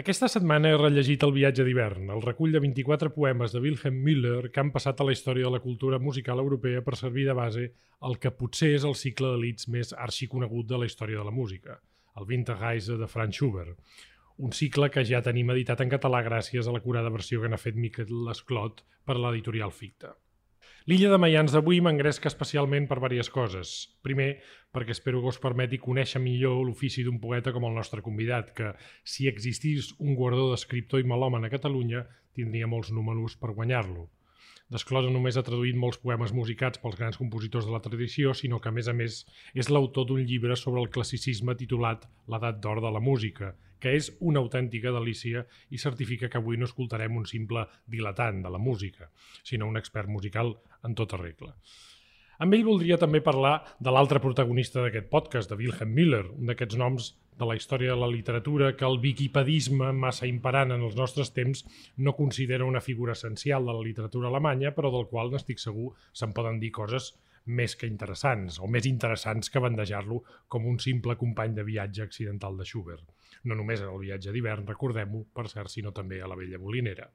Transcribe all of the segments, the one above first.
Aquesta setmana he rellegit El viatge d'hivern, el recull de 24 poemes de Wilhelm Müller que han passat a la història de la cultura musical europea per servir de base al que potser és el cicle de leads més arxiconegut de la història de la música, el Winterreise de Franz Schubert, un cicle que ja tenim editat en català gràcies a la curada versió que n'ha fet Miquel Esclot per l'editorial Ficta. L'illa de Mayans d'avui m'engresca especialment per diverses coses. Primer, perquè espero que us permeti conèixer millor l'ofici d'un poeta com el nostre convidat, que, si existís un guardó d'escriptor i melòman a Catalunya, tindria molts números per guanyar-lo. Desclosa només ha traduït molts poemes musicats pels grans compositors de la tradició, sinó que, a més a més, és l'autor d'un llibre sobre el classicisme titulat L'edat d'or de la música, que és una autèntica delícia i certifica que avui no escoltarem un simple dilatant de la música, sinó un expert musical en tota regla. Amb ell voldria també parlar de l'altre protagonista d'aquest podcast, de Wilhelm Miller, un d'aquests noms de la història de la literatura que el wikipedisme massa imperant en els nostres temps no considera una figura essencial de la literatura alemanya, però del qual n'estic segur se'n poden dir coses més que interessants, o més interessants que bandejar-lo com un simple company de viatge accidental de Schubert. No només en el viatge d'hivern, recordem-ho, per cert, sinó també a la vella molinera.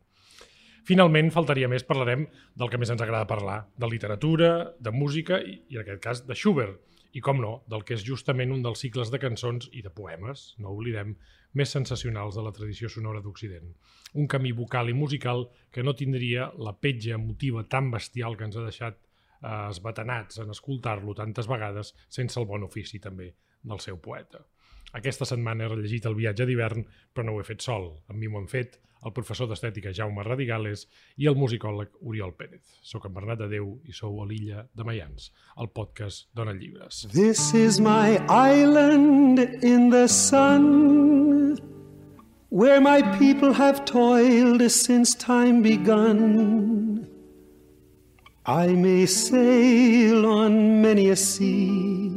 Finalment, faltaria més, parlarem del que més ens agrada parlar, de literatura, de música i, i en aquest cas, de Schubert, i, com no, del que és justament un dels cicles de cançons i de poemes, no oblidem, més sensacionals de la tradició sonora d'Occident. Un camí vocal i musical que no tindria la petja emotiva tan bestial que ens ha deixat eh, esbatanats en escoltar-lo tantes vegades sense el bon ofici també del seu poeta. Aquesta setmana he rellegit el viatge d'hivern, però no ho he fet sol. Amb mi m'ho han fet el professor d'estètica Jaume Radigales i el musicòleg Oriol Pérez. Soc en Bernat de Déu i sou a l'illa de Mayans, el podcast Dona Llibres. This is my island in the sun Where my people have toiled since time begun I may sail on many a sea,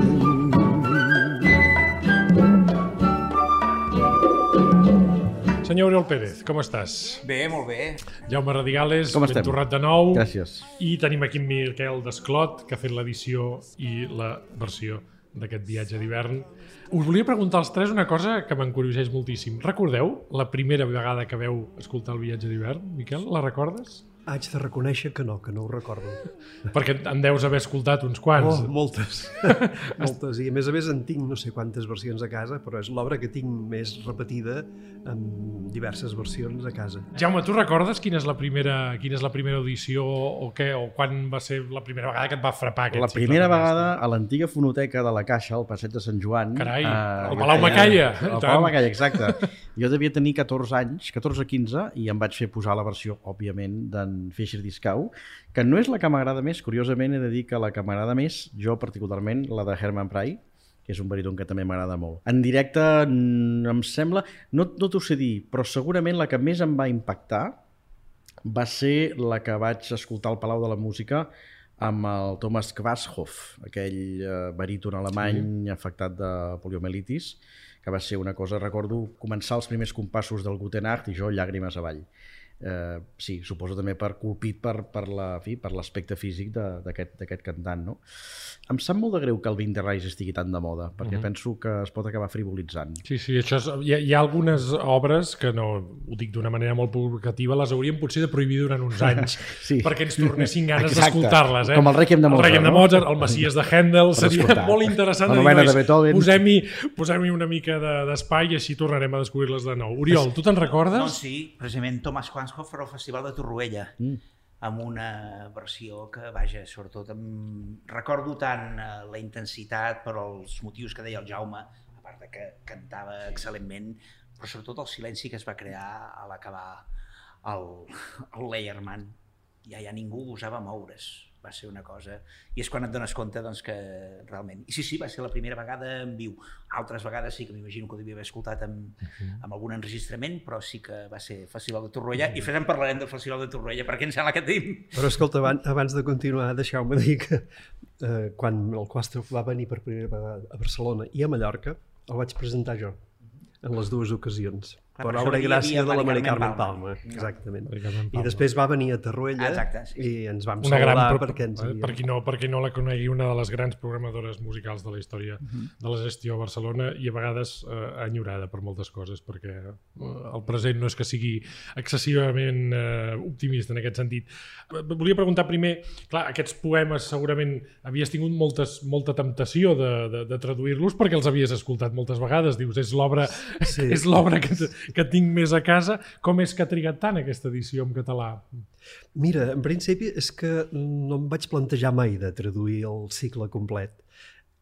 Senyor Oriol Pérez, com estàs? Bé, molt bé. Jaume Radigales, Com ben estem? torrat de nou. Gràcies. I tenim aquí en Miquel Desclot, que ha fet l'edició i la versió d'aquest viatge d'hivern. Us volia preguntar als tres una cosa que m'encurioseix moltíssim. Recordeu la primera vegada que veu escoltar el viatge d'hivern? Miquel, la recordes? Haig de reconèixer que no, que no ho recordo. Perquè en deus haver escoltat uns quants. Oh, moltes. moltes. I a més a més en tinc no sé quantes versions a casa, però és l'obra que tinc més repetida en diverses versions a casa. Jaume, tu recordes quina és la primera, quina és la primera audició o què, o quan va ser la primera vegada que et va frapar aquest La primera vegada a l'antiga fonoteca de la Caixa, al passeig de Sant Joan... Carai, eh, al Palau Macaya, Al. Palau Macaya, exacte. Jo devia tenir 14 anys, 14 o 15, i em vaig fer posar la versió, òbviament, d'en Fischer Discau, que no és la que m'agrada més, curiosament he de dir que la que m'agrada més, jo particularment, la de Herman Pry, que és un baríton que també m'agrada molt. En directe em sembla, no, no t'ho sé dir, però segurament la que més em va impactar va ser la que vaig escoltar al Palau de la Música amb el Thomas Quasthoff, aquell eh, baríton alemany sí. afectat de poliomelitis, que va ser una cosa, recordo començar els primers compassos del Guten Nacht i jo llàgrimes avall. Eh, sí, suposo també per colpit per, per la- fi, per l'aspecte físic de- d'aquest d'aquest cantant. No? Em sap molt de greu que el Winterreise estigui tan de moda, perquè uh -huh. penso que es pot acabar frivolitzant. Sí, sí, això és, hi, ha, hi ha algunes obres que no, ho dic d'una manera molt provocativa, les hauríem potser de prohibir durant uns anys Sí. perquè ens tornessin ganes d'escoltar-les. Eh? Com el Requiem de Mozart, El Requiem de no? Mozart, el Messies de Handel, seria escoltar. molt interessant La de novena de Beethoven. posem-hi posem una mica de- d'espai de, i així tornarem a descobrir-les de nou. Oriol, tu te'n recordes? Doncs sí, precisament Thomas Quanshoff farà el Festival de Torroella, mm. amb una versió que, vaja, sobretot em... recordo tant eh, la intensitat per als motius que deia el Jaume, a part de que cantava excel·lentment, però sobretot el silenci que es va crear a l'acabar el, el Leierman. Ja, ja ningú gosava moure's. Va ser una cosa... I és quan et dones compte doncs, que realment... I sí, sí, va ser la primera vegada en viu. Altres vegades sí que m'imagino que ho devia haver escoltat amb, uh -huh. amb algun enregistrament, però sí que va ser Festival de Torroella. Uh -huh. I després en parlarem del Festival de Torroella, perquè em sembla que tenim... Però escolta, abans, abans de continuar, deixeu-me dir que eh, quan el Quastrof va venir per primera vegada a Barcelona i a Mallorca, el vaig presentar jo en les dues ocasions. Ah, per obra i gràcia de la Mari Carmen Palma. Palma. Exactament. I després va venir a Torroella Exacte, sí, i ens vam una gran, saludar pro- perquè ens eh, havia... per, qui no, per qui no la conegui, una de les grans programadores musicals de la història de la gestió a Barcelona i a vegades eh, enyorada per moltes coses, perquè eh, el present no és que sigui excessivament eh, optimista en aquest sentit. Eh, Volia preguntar primer, clar, aquests poemes segurament havies tingut moltes, molta temptació de, de, de traduir-los perquè els havies escoltat moltes vegades, dius, és l'obra Sí. és l'obra que, que tinc més a casa, com és que ha trigat tant aquesta edició en català? Mira, en principi és que no em vaig plantejar mai de traduir el cicle complet.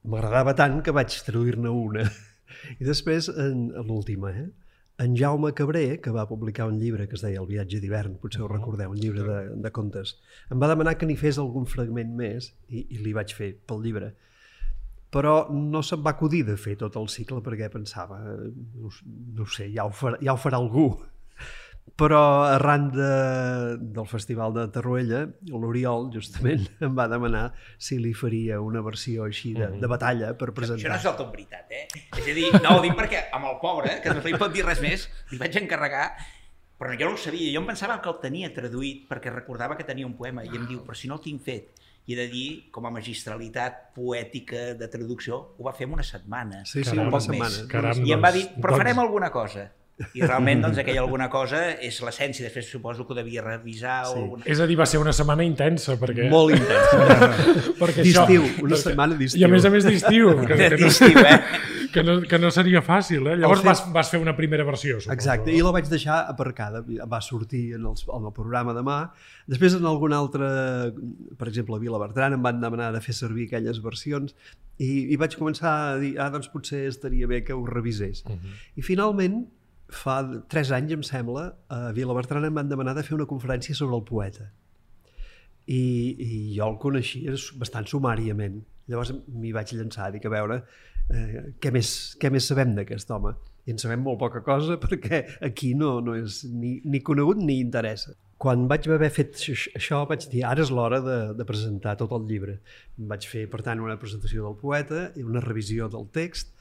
M'agradava tant que vaig traduir-ne una. I després, en, en l'última, eh? en Jaume Cabré, que va publicar un llibre que es deia El viatge d'hivern, potser ho recordeu, un llibre de, de contes, em va demanar que n'hi fes algun fragment més i, i li vaig fer pel llibre. Però no se'm va acudir de fer tot el cicle perquè pensava, eh, no, no ho sé, ja ho, farà, ja ho farà algú. Però arran de, del Festival de Tarruella, l'Oriol justament em va demanar si li faria una versió així de, de batalla per Això no presentar. és del tot veritat, eh? És a dir, no, ho dic perquè amb el pobre, que no li pot dir res més, li vaig encarregar però jo no ho sabia, jo em pensava que el tenia traduït perquè recordava que tenia un poema i em diu, però si no el tinc fet i he de dir, com a magistralitat poètica de traducció, ho va fer en una setmana. Sí, sí, Caram, una setmana. Caram, I em va doncs- dir, però doncs- farem alguna cosa. I realment, doncs, aquella alguna cosa és l'essència. Després suposo que ho devia revisar Sí. o alguna És a dir, va ser una setmana intensa, perquè... Molt intens. perquè D'estiu, això- una perquè- setmana d'estiu. I a més a més d'estiu, d'estiu, eh? Que, no, que no seria fàcil, eh? Llavors fet- vas, vas fer una primera versió, suposo. Exacte, i la vaig deixar aparcada, va sortir en el, en el programa demà. Després en algun altre, per exemple a Vila Bertran, em van demanar de fer servir aquelles versions i, i vaig començar a dir, ah, doncs potser estaria bé que ho revisés. Uh -huh. I finalment, fa tres anys, em sembla, a Vila Bertran em van demanar de fer una conferència sobre el poeta. I, i jo el coneixia bastant sumàriament. Llavors m'hi vaig llançar, dic, a veure, eh, què, més, què més sabem d'aquest home? I en sabem molt poca cosa perquè aquí no, no és ni, ni conegut ni interessa. Quan vaig haver fet aix- això vaig dir, ara és l'hora de, de presentar tot el llibre. Vaig fer, per tant, una presentació del poeta i una revisió del text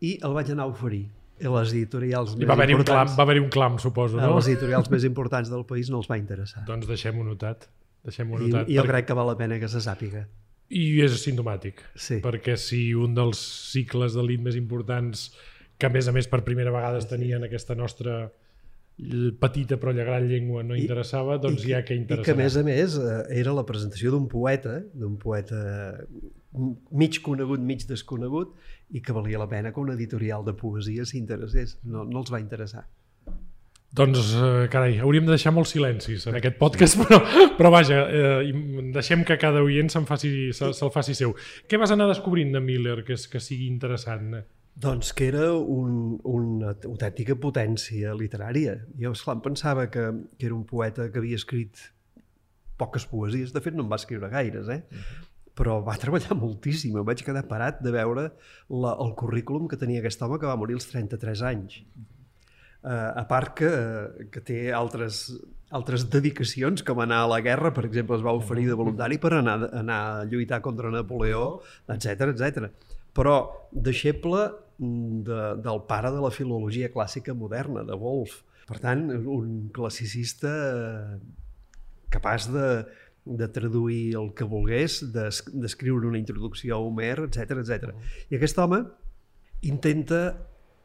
i el vaig anar a oferir a les editorials I va haver-hi un, clam, va haver un clam, suposo, no? les editorials més importants del país no els va interessar. Doncs deixem-ho notat. Deixem-ho I, notat. i jo crec que val la pena que se sàpiga. I és sintomàtic, Sí. perquè si un dels cicles d'elit més importants que a més a més per primera vegada es tenien aquesta nostra petita però gran llengua no I- interessava, doncs I ja que I interessarà. que a més a més eh, era la presentació d'un poeta, d'un poeta mig conegut, mig desconegut, i que valia la pena que una editorial de poesia s'interessés. No, no els va interessar. Doncs, eh, carai, hauríem de deixar molts silencis en aquest podcast, però, però vaja, eh, deixem que cada oient se'n faci, se, se'l faci seu. Què vas anar descobrint de Miller que, és, que sigui interessant? Doncs que era un, una autèntica potència literària. Jo, esclar, em pensava que, que era un poeta que havia escrit poques poesies, de fet no en va escriure gaires, eh? però va treballar moltíssim. Em vaig quedar parat de veure la, el currículum que tenia aquest home que va morir als 33 anys. Uh, a part que, que té altres, altres dedicacions, com anar a la guerra, per exemple, es va oferir de voluntari per anar, anar a lluitar contra Napoleó, etc etc. Però deixeble mm, de, del pare de la filologia clàssica moderna, de Wolf. Per tant, un classicista eh, capaç de, de traduir el que volgués, d'es- d'escriure una introducció a Homer, etc etc. I aquest home intenta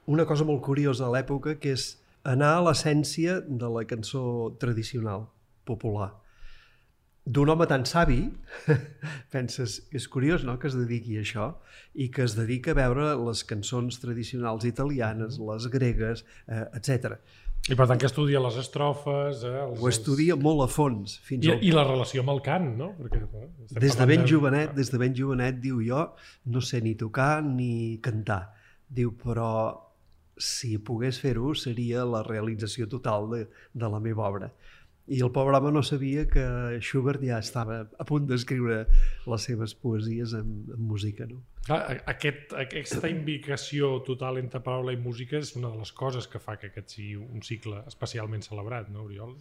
una cosa molt curiosa a l'època, que és anar a l'essència de la cançó tradicional, popular. D'un home tan savi, penses, és curiós no?, que es dediqui a això i que es dedica a veure les cançons tradicionals italianes, les gregues, eh, etc. I per tant que estudia les estrofes... Eh, els, Ho estudia molt a fons, fins I, al I la relació amb el cant, no? Perquè, eh, Des de ben jovenet, des de ben jovenet, diu jo, no sé ni tocar ni cantar. Diu, però si pogués fer-ho seria la realització total de, de la meva obra. I el pobre home no sabia que Schubert ja estava a punt d'escriure les seves poesies en, en música. No? Aquest, aquesta imbricació total entre paraula i música és una de les coses que fa que aquest sigui un cicle especialment celebrat, no, Oriol?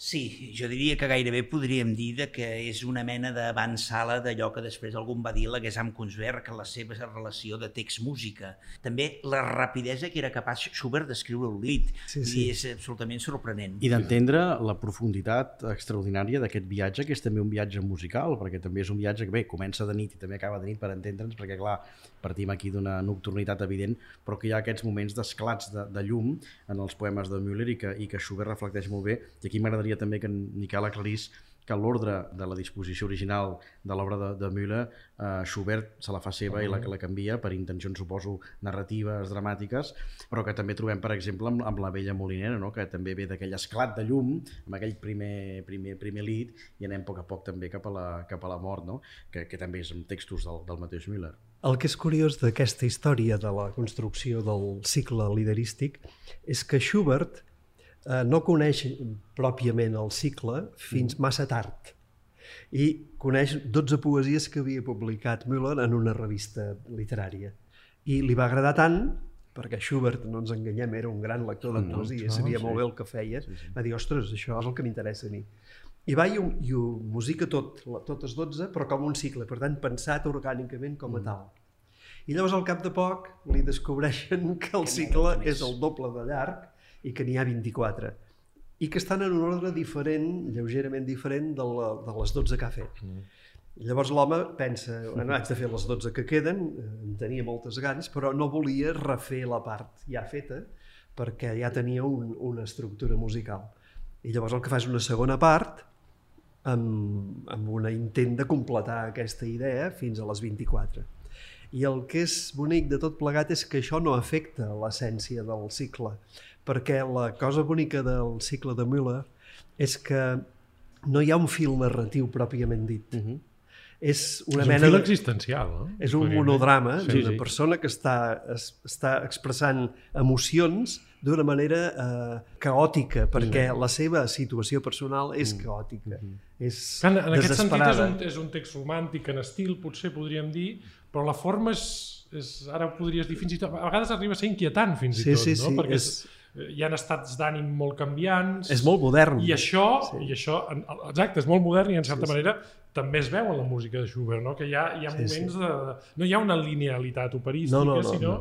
Sí, jo diria que gairebé podríem dir de que és una mena d'avançala d'allò que després algun va dir la Gesam Kunstwerk, la seva relació de text-música. També la rapidesa que era capaç Schubert d'escriure un lit. Sí, I sí. és absolutament sorprenent. I d'entendre la profunditat extraordinària d'aquest viatge, que és també un viatge musical, perquè també és un viatge que bé, comença de nit i també acaba de nit per entendre'ns, perquè clar, partim aquí d'una nocturnitat evident, però que hi ha aquests moments d'esclats de, de llum en els poemes de Müller i que, i que Schubert reflecteix molt bé. I aquí m'agradaria també que en Miquel aclarís que l'ordre de la disposició original de l'obra de, de Müller, eh, Schubert se la fa seva i la, la canvia per intencions, suposo, narratives, dramàtiques, però que també trobem, per exemple, amb, amb la vella Molinera, no? que també ve d'aquell esclat de llum, amb aquell primer, primer, primer lit, i anem a poc a poc també cap a la, cap a la mort, no? que, que també és amb textos del, del mateix Müller. El que és curiós d'aquesta història de la construcció del cicle liderístic és que Schubert eh, no coneix pròpiament el cicle fins massa tard i coneix 12 poesies que havia publicat Müller en una revista literària. I li va agradar tant, perquè Schubert, no ens enganyem, era un gran lector de poesia, no, sabia sí. molt bé el que feia, va dir, ostres, això és el que m'interessa a mi. I va i ho, i ho musica tot, totes 12, però com un cicle, per tant, pensat orgànicament com a tal. I llavors, al cap de poc, li descobreixen que el cicle és el doble de llarg i que n'hi ha 24 i que estan en un ordre diferent, lleugerament diferent de, la, de les 12 que ha fet. I llavors l'home pensa, bueno, haig de fer les 12 que queden, en tenia moltes ganes, però no volia refer la part ja feta, perquè ja tenia un, una estructura musical. I llavors el que fa és una segona part, amb, amb un intent de completar aquesta idea fins a les 24. I el que és bonic de tot plegat és que això no afecta l'essència del cicle, perquè la cosa bonica del cicle de Müller és que no hi ha un fil narratiu pròpiament dit. Uh -huh. És una és un mena fil de... existencial, no? És un Podríem monodrama Sí, d'una sí. persona que està, es, està expressant emocions d'una manera eh, caòtica, perquè la seva situació personal és caòtica, és En, en aquest sentit és un, és un text romàntic en estil, potser podríem dir, però la forma és, és ara podries dir fins i tot, a vegades arriba a ser inquietant fins i Sí, tot, sí, no? sí, Perquè és- és... hi ha estats d'ànim molt canviants. És molt modern. I això, sí. i això, exacte, és molt modern i en certa sí, manera també es veu en la música de Schubert, no? que hi ha, hi ha Sí, moments de... No hi ha una linealitat operística, No, no, no, sinó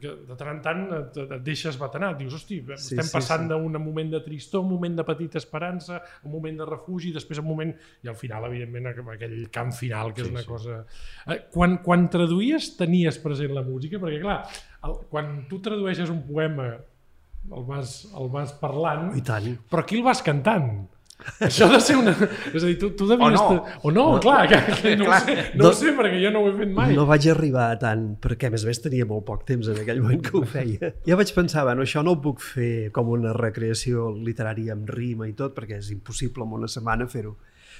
que de tant en tant et, et deixes batenar. Dius, hosti, Sí, estem sí, passant sí. d'un moment de tristor, un moment de petita esperança, un moment de refugi, després un moment... I al final, evidentment, aquell camp final, que és una cosa... Eh, Quan, quan traduïes, tenies present la música? Perquè, clar, el, quan tu tradueixes un poema el vas, el vas parlant, I tant. però qui el vas cantant? Això ha de ser una... És a dir, tu, tu devies... O no. te- O no, clar, que, que no, ho Clar. sé, no, ho sé, perquè jo no ho he fet mai. No vaig arribar a tant, perquè a més a més tenia molt poc temps en aquell moment que ho feia. Ja vaig pensar, bueno, això no ho puc fer com una recreació literària amb rima i tot, perquè és impossible en una setmana fer-ho.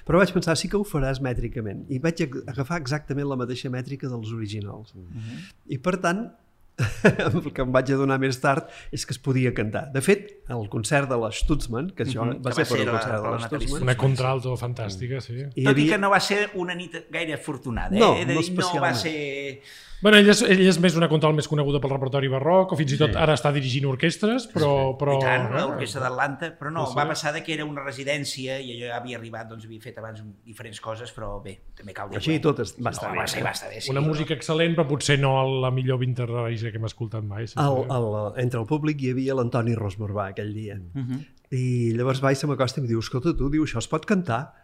Però vaig pensar, sí que ho faràs mètricament. I vaig ag- agafar exactament la mateixa mètrica dels originals. I per tant, el que em vaig adonar més tard és que es podia cantar. De fet, el concert de la Stutzmann, que això va Que ser va per ser el la- concert per de la la Natalie Stutzmann, Una contralto fantàstica, sí. Tot i que no va ser una nit gaire afortunada, eh? No, de no dir, no va ser... Bueno, ell és, ell és més una contralt més coneguda pel repertori barroc, o fins i tot ara està dirigint orquestres, però... però I tant, eh? l'orquestra d'Atlanta, però no, Sí. va passar de que era una residència i allò ja havia arribat, doncs havia fet abans diferents coses, però bé, també cal dir Així i tot es- va estar no, bé. Va estar, va estar bé, sí. Una música excel·lent, però potser no la millor Winterreise que hem escoltat mai. Sí, El, el, entre el públic hi havia l'Antoni Rosborbà aquell dia. Uh Mhm. -huh. I llavors va i se m'acosta i em diu, escolta, tu, diu, això es pot cantar?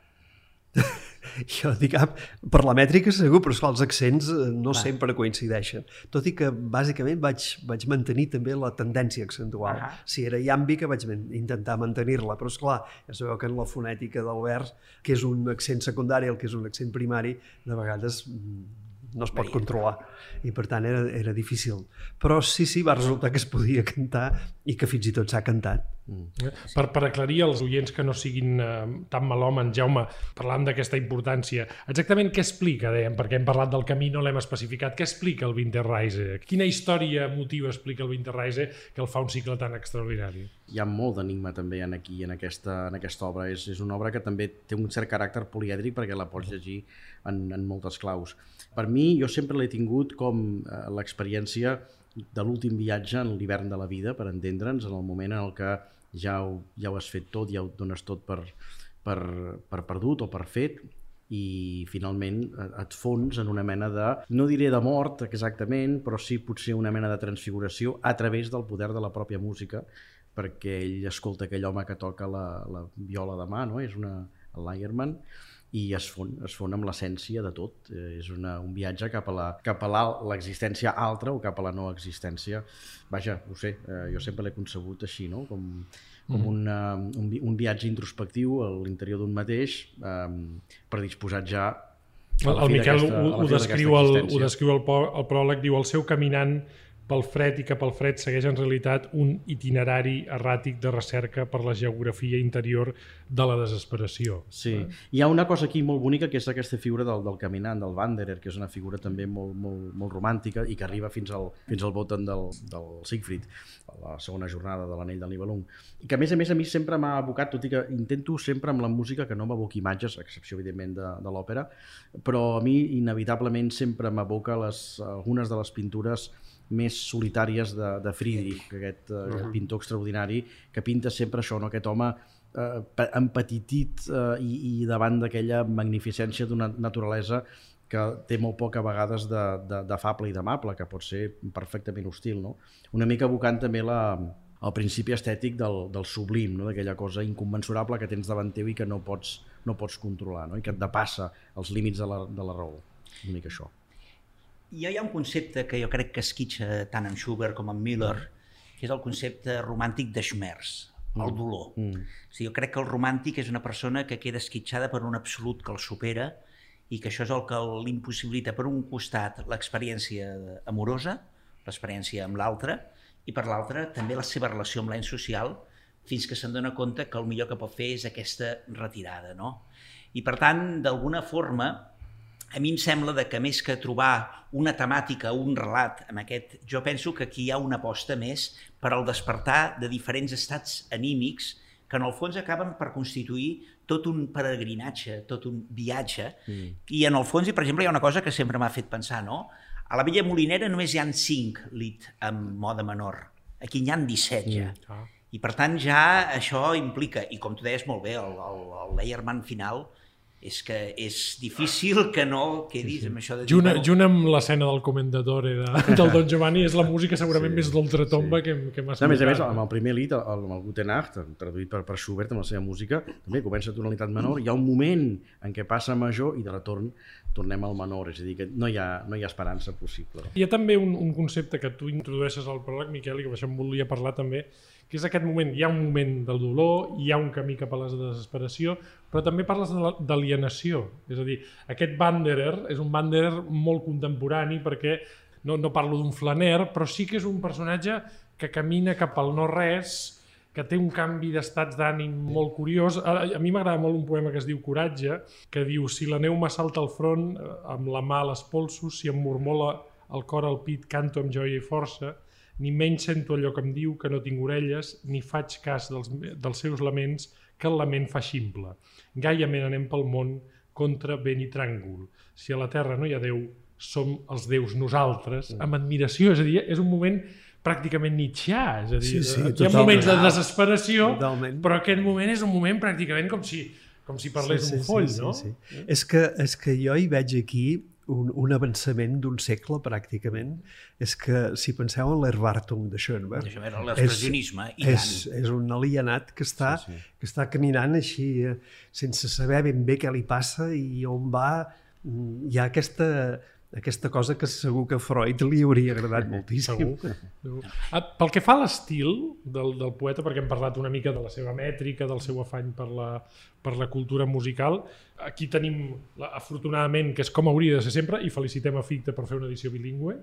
jo dic, ah, per la mètrica segur, però esclar, els accents eh, no Clar. sempre coincideixen. Tot i que, bàsicament, vaig, vaig mantenir també la tendència accentual. Ahà. Si era iàmbica, vaig intentar mantenir-la, però, esclar, ja sabeu que en la fonètica del vers, que és un accent secundari, el que és un accent primari, de vegades mm, no es pot controlar i per tant era, era difícil però sí, sí, va resultar que es podia cantar i que fins i tot s'ha cantat Mm. Per, per aclarir als oients que no siguin eh, tan malòmens, Jaume, parlant d'aquesta importància, exactament què explica, dèiem, perquè hem parlat del camí, no l'hem especificat, què explica el Winterreise? Quina història motiva explica el Winterreise que el fa un cicle tan extraordinari? Hi ha molt d'enigma també en aquí, en aquesta, en aquesta obra. És, és una obra que també té un cert caràcter polièdric perquè la pots llegir en, en moltes claus. Per mi, jo sempre l'he tingut com eh, l'experiència de l'últim viatge en l'hivern de la vida, per entendre'ns, en el moment en el que ja ho, ja ho has fet tot, ja ho dones tot per, per, per perdut o per fet i finalment et fons en una mena de, no diré de mort exactament, però sí potser una mena de transfiguració a través del poder de la pròpia música, perquè ell escolta aquell home que toca la, la viola de mà, no? és una, el Leierman, i es fon, es fon amb l'essència de tot. Eh, és una, un viatge cap a l'existència altra o cap a la no existència. Vaja, ho sé, eh, jo sempre l'he concebut així, no? com, com mm. una, un, un viatge introspectiu a l'interior d'un mateix, eh, predisposat ja el, el Miquel ho, ho, descriu el, ho descriu el, el pròleg, diu el seu caminant pel fred i cap al fred segueix en realitat un itinerari erràtic de recerca per la geografia interior de la desesperació. Sí, hi ha una cosa aquí molt bonica que és aquesta figura del, del caminant, del Wanderer, que és una figura també molt, molt, molt romàntica i que arriba fins al, fins al Boten del, del Siegfried, a la segona jornada de l'anell del Nibelung. I que a més a més a mi sempre m'ha abocat, tot i que intento sempre amb la música que no m'aboqui imatges, a excepció evidentment de, de l'òpera, però a mi inevitablement sempre m'aboca les, algunes de les pintures més solitàries de, de Friedrich, aquest uh, uh -huh. pintor extraordinari, que pinta sempre això, no? aquest home eh, empetitit eh, i, i davant d'aquella magnificència d'una naturalesa que té molt poc a vegades d'afable i d'amable, que pot ser perfectament hostil. No? Una mica evocant també la, el principi estètic del, del sublim, no? d'aquella cosa inconmensurable que tens davant teu i que no pots, no pots controlar, no? i que et depassa els límits de la, de la raó. Una mica això. Hi ha un concepte que jo crec que esquitxa tant en Schubert com en Miller, que és el concepte romàntic de Schmerz, el mm. dolor. Mm. O sigui, jo crec que el romàntic és una persona que queda esquitxada per un absolut que el supera i que això és el que l'impossibilita per un costat l'experiència amorosa, l'experiència amb l'altre, i per l'altre també la seva relació amb l'ens social, fins que se'n dona compte que el millor que pot fer és aquesta retirada. No? I per tant, d'alguna forma, a mi em sembla de que més que trobar una temàtica, un relat amb aquest, jo penso que aquí hi ha una aposta més per al despertar de diferents estats anímics que en el fons acaben per constituir tot un peregrinatge, tot un viatge, mm. i en el fons, i per exemple, hi ha una cosa que sempre m'ha fet pensar, no? A la Vella Molinera només hi han 5 lit en moda menor, aquí n'hi han 17 ja. Mm. Ah. I per tant ja això implica, i com tu deies molt bé, el, el, el final, és que és difícil que no quedis sí, sí. amb això de dir... Junt, junt amb l'escena del Comendatore de, del Don Giovanni és la música segurament sí, més d'ultratomba sí. que, que m'ha A més a més, amb el primer lit, el, el Gute Nacht, traduït per, per Schubert amb la seva música, també comença a tonalitat menor, hi ha un moment en què passa major i de retorn tornem al menor, és a dir, que no hi ha, no hi ha esperança possible. Hi ha també un, un concepte que tu introdueixes al pròleg, Miquel, i que això em volia parlar també, que és aquest moment, hi ha un moment del dolor, hi ha un camí cap a la desesperació, però també parles d'alienació, és a dir, aquest Wanderer és un Wanderer molt contemporani perquè no, no parlo d'un flaner, però sí que és un personatge que camina cap al no-res, que té un canvi d'estats d'ànim molt curiós. A, a mi m'agrada molt un poema que es diu Coratge, que diu si la neu m'assalta al front, eh, amb la mà a les polsos, si em mormola el cor al pit, canto amb joia i força, ni menys sento allò que em diu que no tinc orelles, ni faig cas dels, dels seus laments, que el lament fa ximple. Gaiament anem pel món contra vent i tràngol. Si a la terra no hi ha Déu, som els déus nosaltres, amb admiració. És a dir, és un moment pràcticament nietzscheà, és a dir, sí, sí, hi ha moments de desesperació, totalment. però aquest moment és un moment pràcticament com si, com si parlés sí, sí, un foll, sí, no? Sí, sí. És, que, és que jo hi veig aquí un, un avançament d'un segle pràcticament. És que si penseu en l'Herbartung de Schoenberg l'expressionisme és, és, és un alienat que està, sí, sí. que està caminant així eh, sense saber ben bé què li passa i on va. Mm, hi ha aquesta aquesta cosa que segur que Freud li hauria agradat moltíssim. Segur. Ah, pel que fa a l'estil del, del poeta, perquè hem parlat una mica de la seva mètrica, del seu afany per la, per la cultura musical, aquí tenim, afortunadament, que és com hauria de ser sempre, i felicitem a Ficta per fer una edició bilingüe,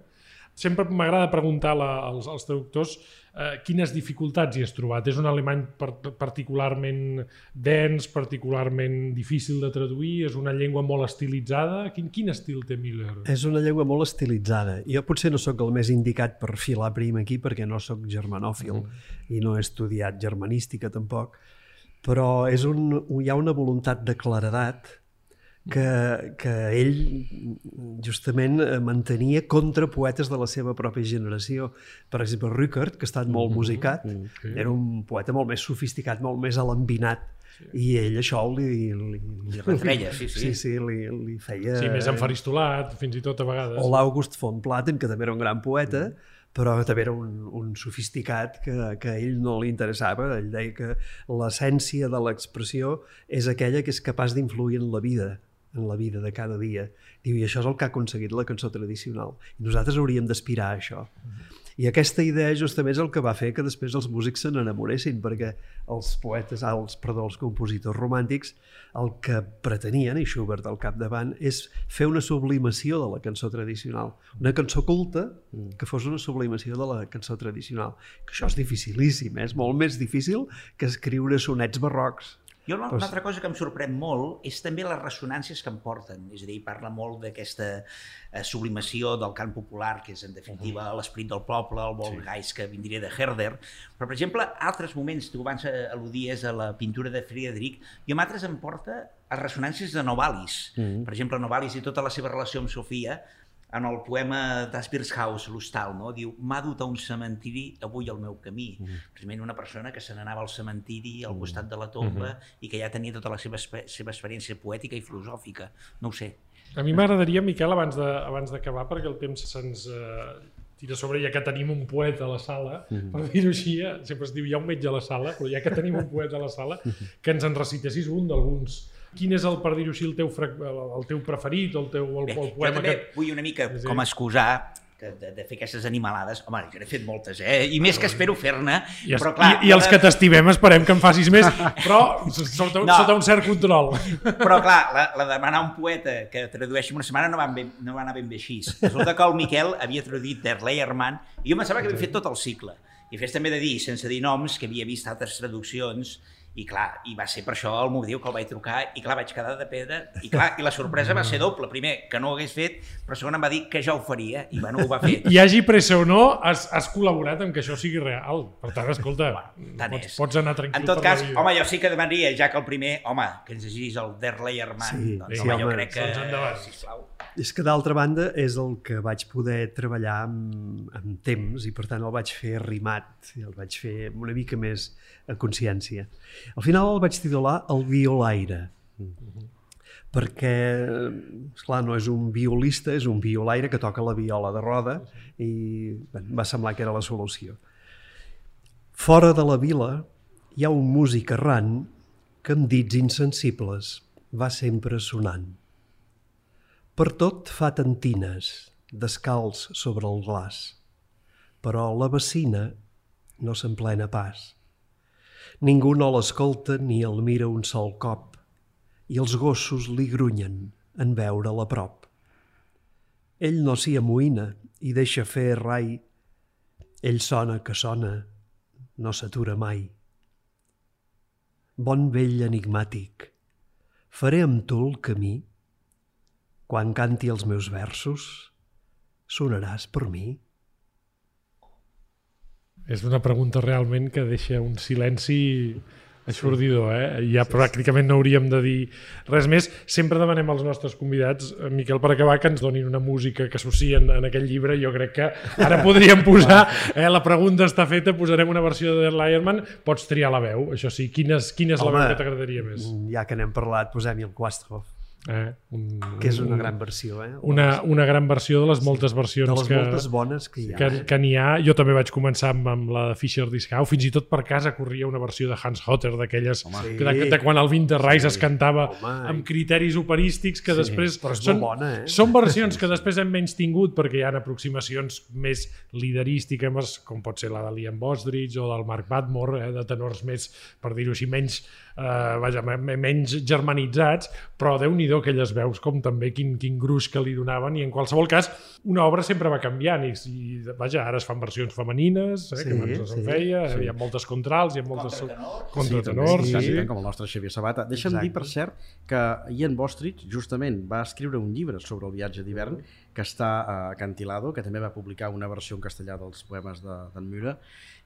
Sempre m'agrada preguntar la, als, als traductors eh, quines dificultats hi has trobat. És un alemany per, particularment dens, particularment difícil de traduir? És una llengua molt estilitzada? Quin, quin estil té Miller? És una llengua molt estilitzada. Jo potser no sóc el més indicat per filar prim aquí perquè no sóc germanòfil mm. i no he estudiat germanística tampoc, però és un, hi ha una voluntat de claredat que, que ell justament eh, mantenia contra poetes de la seva pròpia generació. Per exemple, Rückert, que ha estat molt mm-hmm. musicat, mm -hmm. era un poeta molt més sofisticat, molt més alambinat, sí. i ell això li... Li, li retreia, sí, sí. Sí, sí, li, li feia... Sí, més enfaristolat, fins i tot a vegades. O l'August von Platen, que també era un gran poeta, mm però també era un, un sofisticat que, que a ell no li interessava. Ell deia que l'essència de l'expressió és aquella que és capaç d'influir en la vida en la vida de cada dia. Diu, i això és el que ha aconseguit la cançó tradicional. I nosaltres hauríem d'aspirar a això. Uh -huh. I aquesta idea justament és el que va fer que després els músics se n'enamoressin, perquè els poetes, els, perdó, els compositors romàntics, el que pretenien, i Schubert al capdavant, és fer una sublimació de la cançó tradicional. Una cançó culta que fos una sublimació de la cançó tradicional. Que això és dificilíssim, eh? és molt més difícil que escriure sonets barrocs jo una, pues... una altra cosa que em sorprèn molt és també les ressonàncies que em porten. És a dir, parla molt d'aquesta eh, sublimació del cant popular, que és en definitiva uh -huh. l'esperit del poble, el Volgeist sí. que vindria de Herder. Però, per exemple, altres moments, tu abans eh, al·ludies a la pintura de Friedrich, i amb altres em porta a ressonàncies de Novalis. Uh -huh. Per exemple, Novalis i tota la seva relació amb Sofia en el poema d'Asbirshaus, l'hostal, no? diu, m'ha dut a un cementiri avui al meu camí. Mm -hmm. Precisament una persona que se n'anava al cementiri al mm. costat de la tomba mm -hmm. i que ja tenia tota la seva, seva experiència poètica i filosòfica. No ho sé. A mi m'agradaria, Miquel, abans d'acabar, abans perquè el temps se'ns eh, tira sobre, ja que tenim un poeta a la sala, mm -hmm. per dir-ho així, eh, sempre es diu, hi ha un metge a la sala, però ja que tenim un poeta a la sala, mhm. que ens en recitessis un d'alguns quin és el, per dir-ho així, el teu, el teu preferit, el teu el, Bé, el poema jo també que... vull una mica sí. com excusar que de, de fer aquestes animalades, home, jo n'he fet moltes, eh? I més que espero fer-ne, però clar... I, i els que t'estimem esperem que en facis més, però sota, no. sota un cert control. Però clar, la, la de demanar un poeta que tradueixi una setmana no va, ben, no va anar ben bé així. Resulta que el Miquel havia traduït Der Leiermann i jo pensava que havia fet tot el cicle. I fes també de dir, sense dir noms, que havia vist altres traduccions i clar, i va ser per això el motiu que el vaig trucar i clar, vaig quedar de pedra i clar, i la sorpresa va ser doble. Primer, que no ho hagués fet, però segon em va dir que ja ho faria i bueno, ho va fer. Hi hagi pressa o no, has, has col·laborat amb que això sigui real. Per tant, escolta, bueno, pots, pots anar tranquil En tot cas, home, jo sí que demanaria, ja que el primer, home, que ens llegís el Der Leierman, sí, doncs, sí, home, jo crec que... Doncs sisplau. És que d'altra banda és el que vaig poder treballar amb, amb temps i per tant el vaig fer rimat, el vaig fer una mica més a consciència. Al final el vaig titular El violaire, perquè, esclar, no és un violista, és un violaire que toca la viola de roda i bé, va semblar que era la solució. Fora de la vila hi ha un músic errant que amb dits insensibles va sempre sonant. Per tot fa tantines, descalç sobre el glaç, però la vecina no s'emplena pas. Ningú no l'escolta ni el mira un sol cop i els gossos li grunyen en veure'l a prop. Ell no s'hi amoïna i deixa fer rai. Ell sona que sona, no s'atura mai. Bon vell enigmàtic, faré amb tu el camí? Quan canti els meus versos, sonaràs per mi? És una pregunta realment que deixa un silenci aixordidor, eh? Ja sí, pràcticament no hauríem de dir res més. Sempre demanem als nostres convidats, eh, Miquel, per acabar, que ens donin una música que associen en aquell llibre. Jo crec que ara podríem posar, eh, la pregunta està feta, posarem una versió de Lierman, pots triar la veu, això sí. Quina és, quina és Home, la veu que t'agradaria més? Ja que n'hem parlat, posem-hi el Quasthoff. Eh? Un, que és una gran versió. Eh? Una, una gran versió de les moltes versions de les que, moltes bones que hi ha. Que, eh? que n'hi ha. Jo també vaig començar amb, amb la de Fischer Discau, fins i tot per casa corria una versió de Hans Hotter, d'aquelles sí. de, de, quan el Winterreise sí. es cantava Home, amb criteris operístics que sí. després... Però és són, bona, eh? Són versions que després hem menys tingut perquè hi ha aproximacions més liderístiques, com pot ser la de Liam Bosdridge o del Mark Badmore, eh, de tenors més, per dir-ho així, menys, eh, vaja, menys germanitzats, però déu nhi déu-n'hi-do aquelles veus com també quin, quin gruix que li donaven i en qualsevol cas una obra sempre va canviant i, i vaja, ara es fan versions femenines eh, Sí, que abans no sí, feia, sí. hi ha moltes contrals, hi ha moltes Contratenors. contratenors, sí, sí, sí, sí, sí. com el nostre Xavier Sabata. Deixa'm Exacte. dir, per cert, que Ian Bostridge justament va escriure un llibre sobre el viatge d'hivern que està a Cantilado, que també va publicar una versió en castellà dels poemes d'en de, Müller,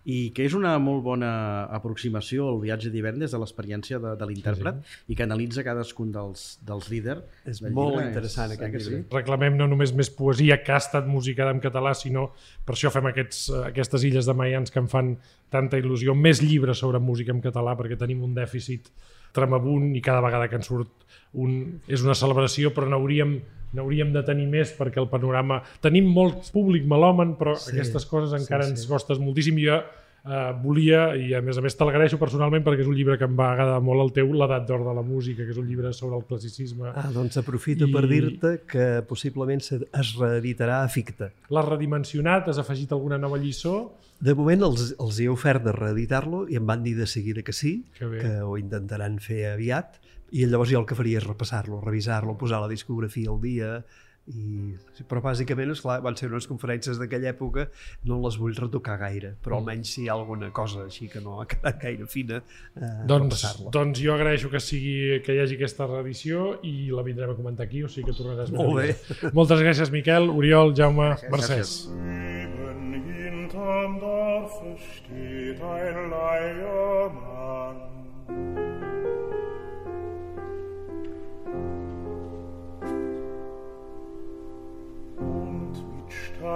i que és una molt bona aproximació al viatge d'hivern des de l'experiència de, de l'intèrpret i que analitza cadascun dels, dels líders. És del molt llibre. interessant, És- aquest eh que llibre. reclamem no només més poesia que ha estat musicada en català, sinó per això fem aquests, eh, aquestes illes de Mayans que em fan tanta il·lusió, més llibres sobre música en català perquè tenim un dèficit tremabunt i cada vegada que en surt un, és una celebració però n'hauríem n'hauríem de tenir més perquè el panorama... Tenim molt públic melòmen, però sí, aquestes coses encara sí, ens sí. costen moltíssim. Jo eh, volia, i a més a més te l'agraeixo personalment perquè és un llibre que em va agradar molt el teu, L'edat d'or de la música, que és un llibre sobre el classicisme. Ah, doncs aprofito I- per dir-te que possiblement es reeditarà a Ficta. L'has redimensionat? Has afegit alguna nova lliçó? De moment els, els he ofert de reeditar-lo i em van dir de seguida que sí, Que bé. que ho intentaran fer aviat, i llavors jo el que faria és repassar-lo, revisar-lo, posar la discografia al dia, i... però bàsicament, esclar, van ser unes conferències d'aquella època, no les vull retocar gaire, però Mm. almenys si hi ha alguna cosa així que no ha quedat gaire fina, eh, Doncs, repassar-la. doncs jo agraeixo que, sigui, que hi hagi aquesta reedició i la vindrem a comentar aquí, o sigui que tornaràs Molt bé. Moltes gràcies, Miquel, Oriol, Jaume, Mercès. Eben hinterm Dorfe steht ein Leiermann.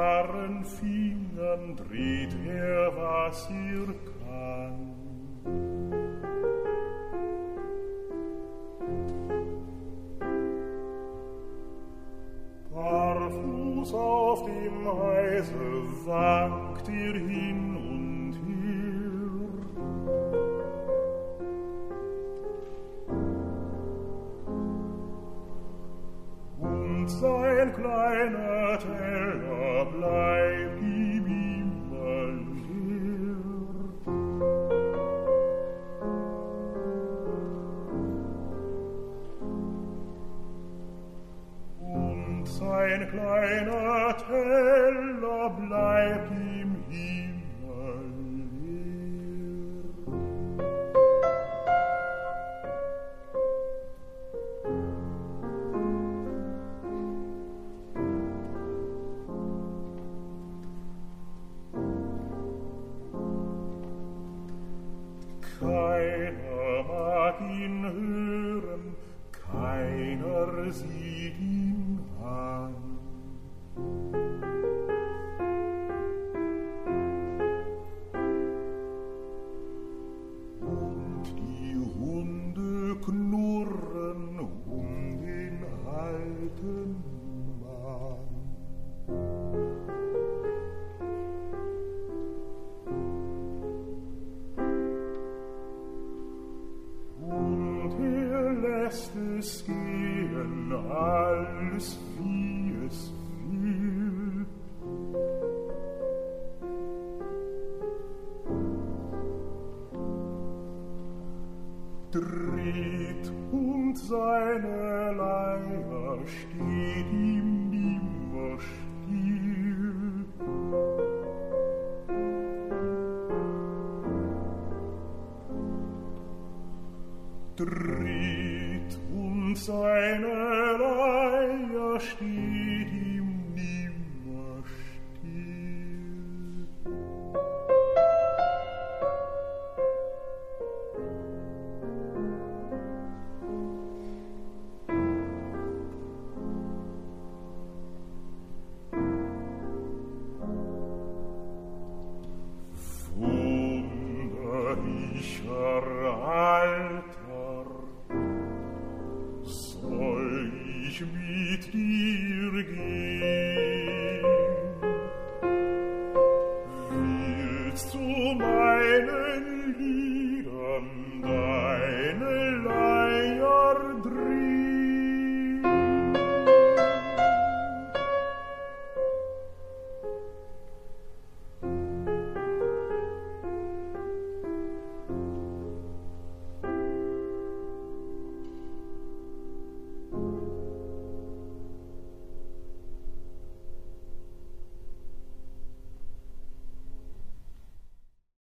Starren Fingern dreht er, was er kann. Barfuß auf dem Eise wankt er hin sein kleiner Teller bleib ihm immer leer. Und sein kleiner Teller bleibt ihm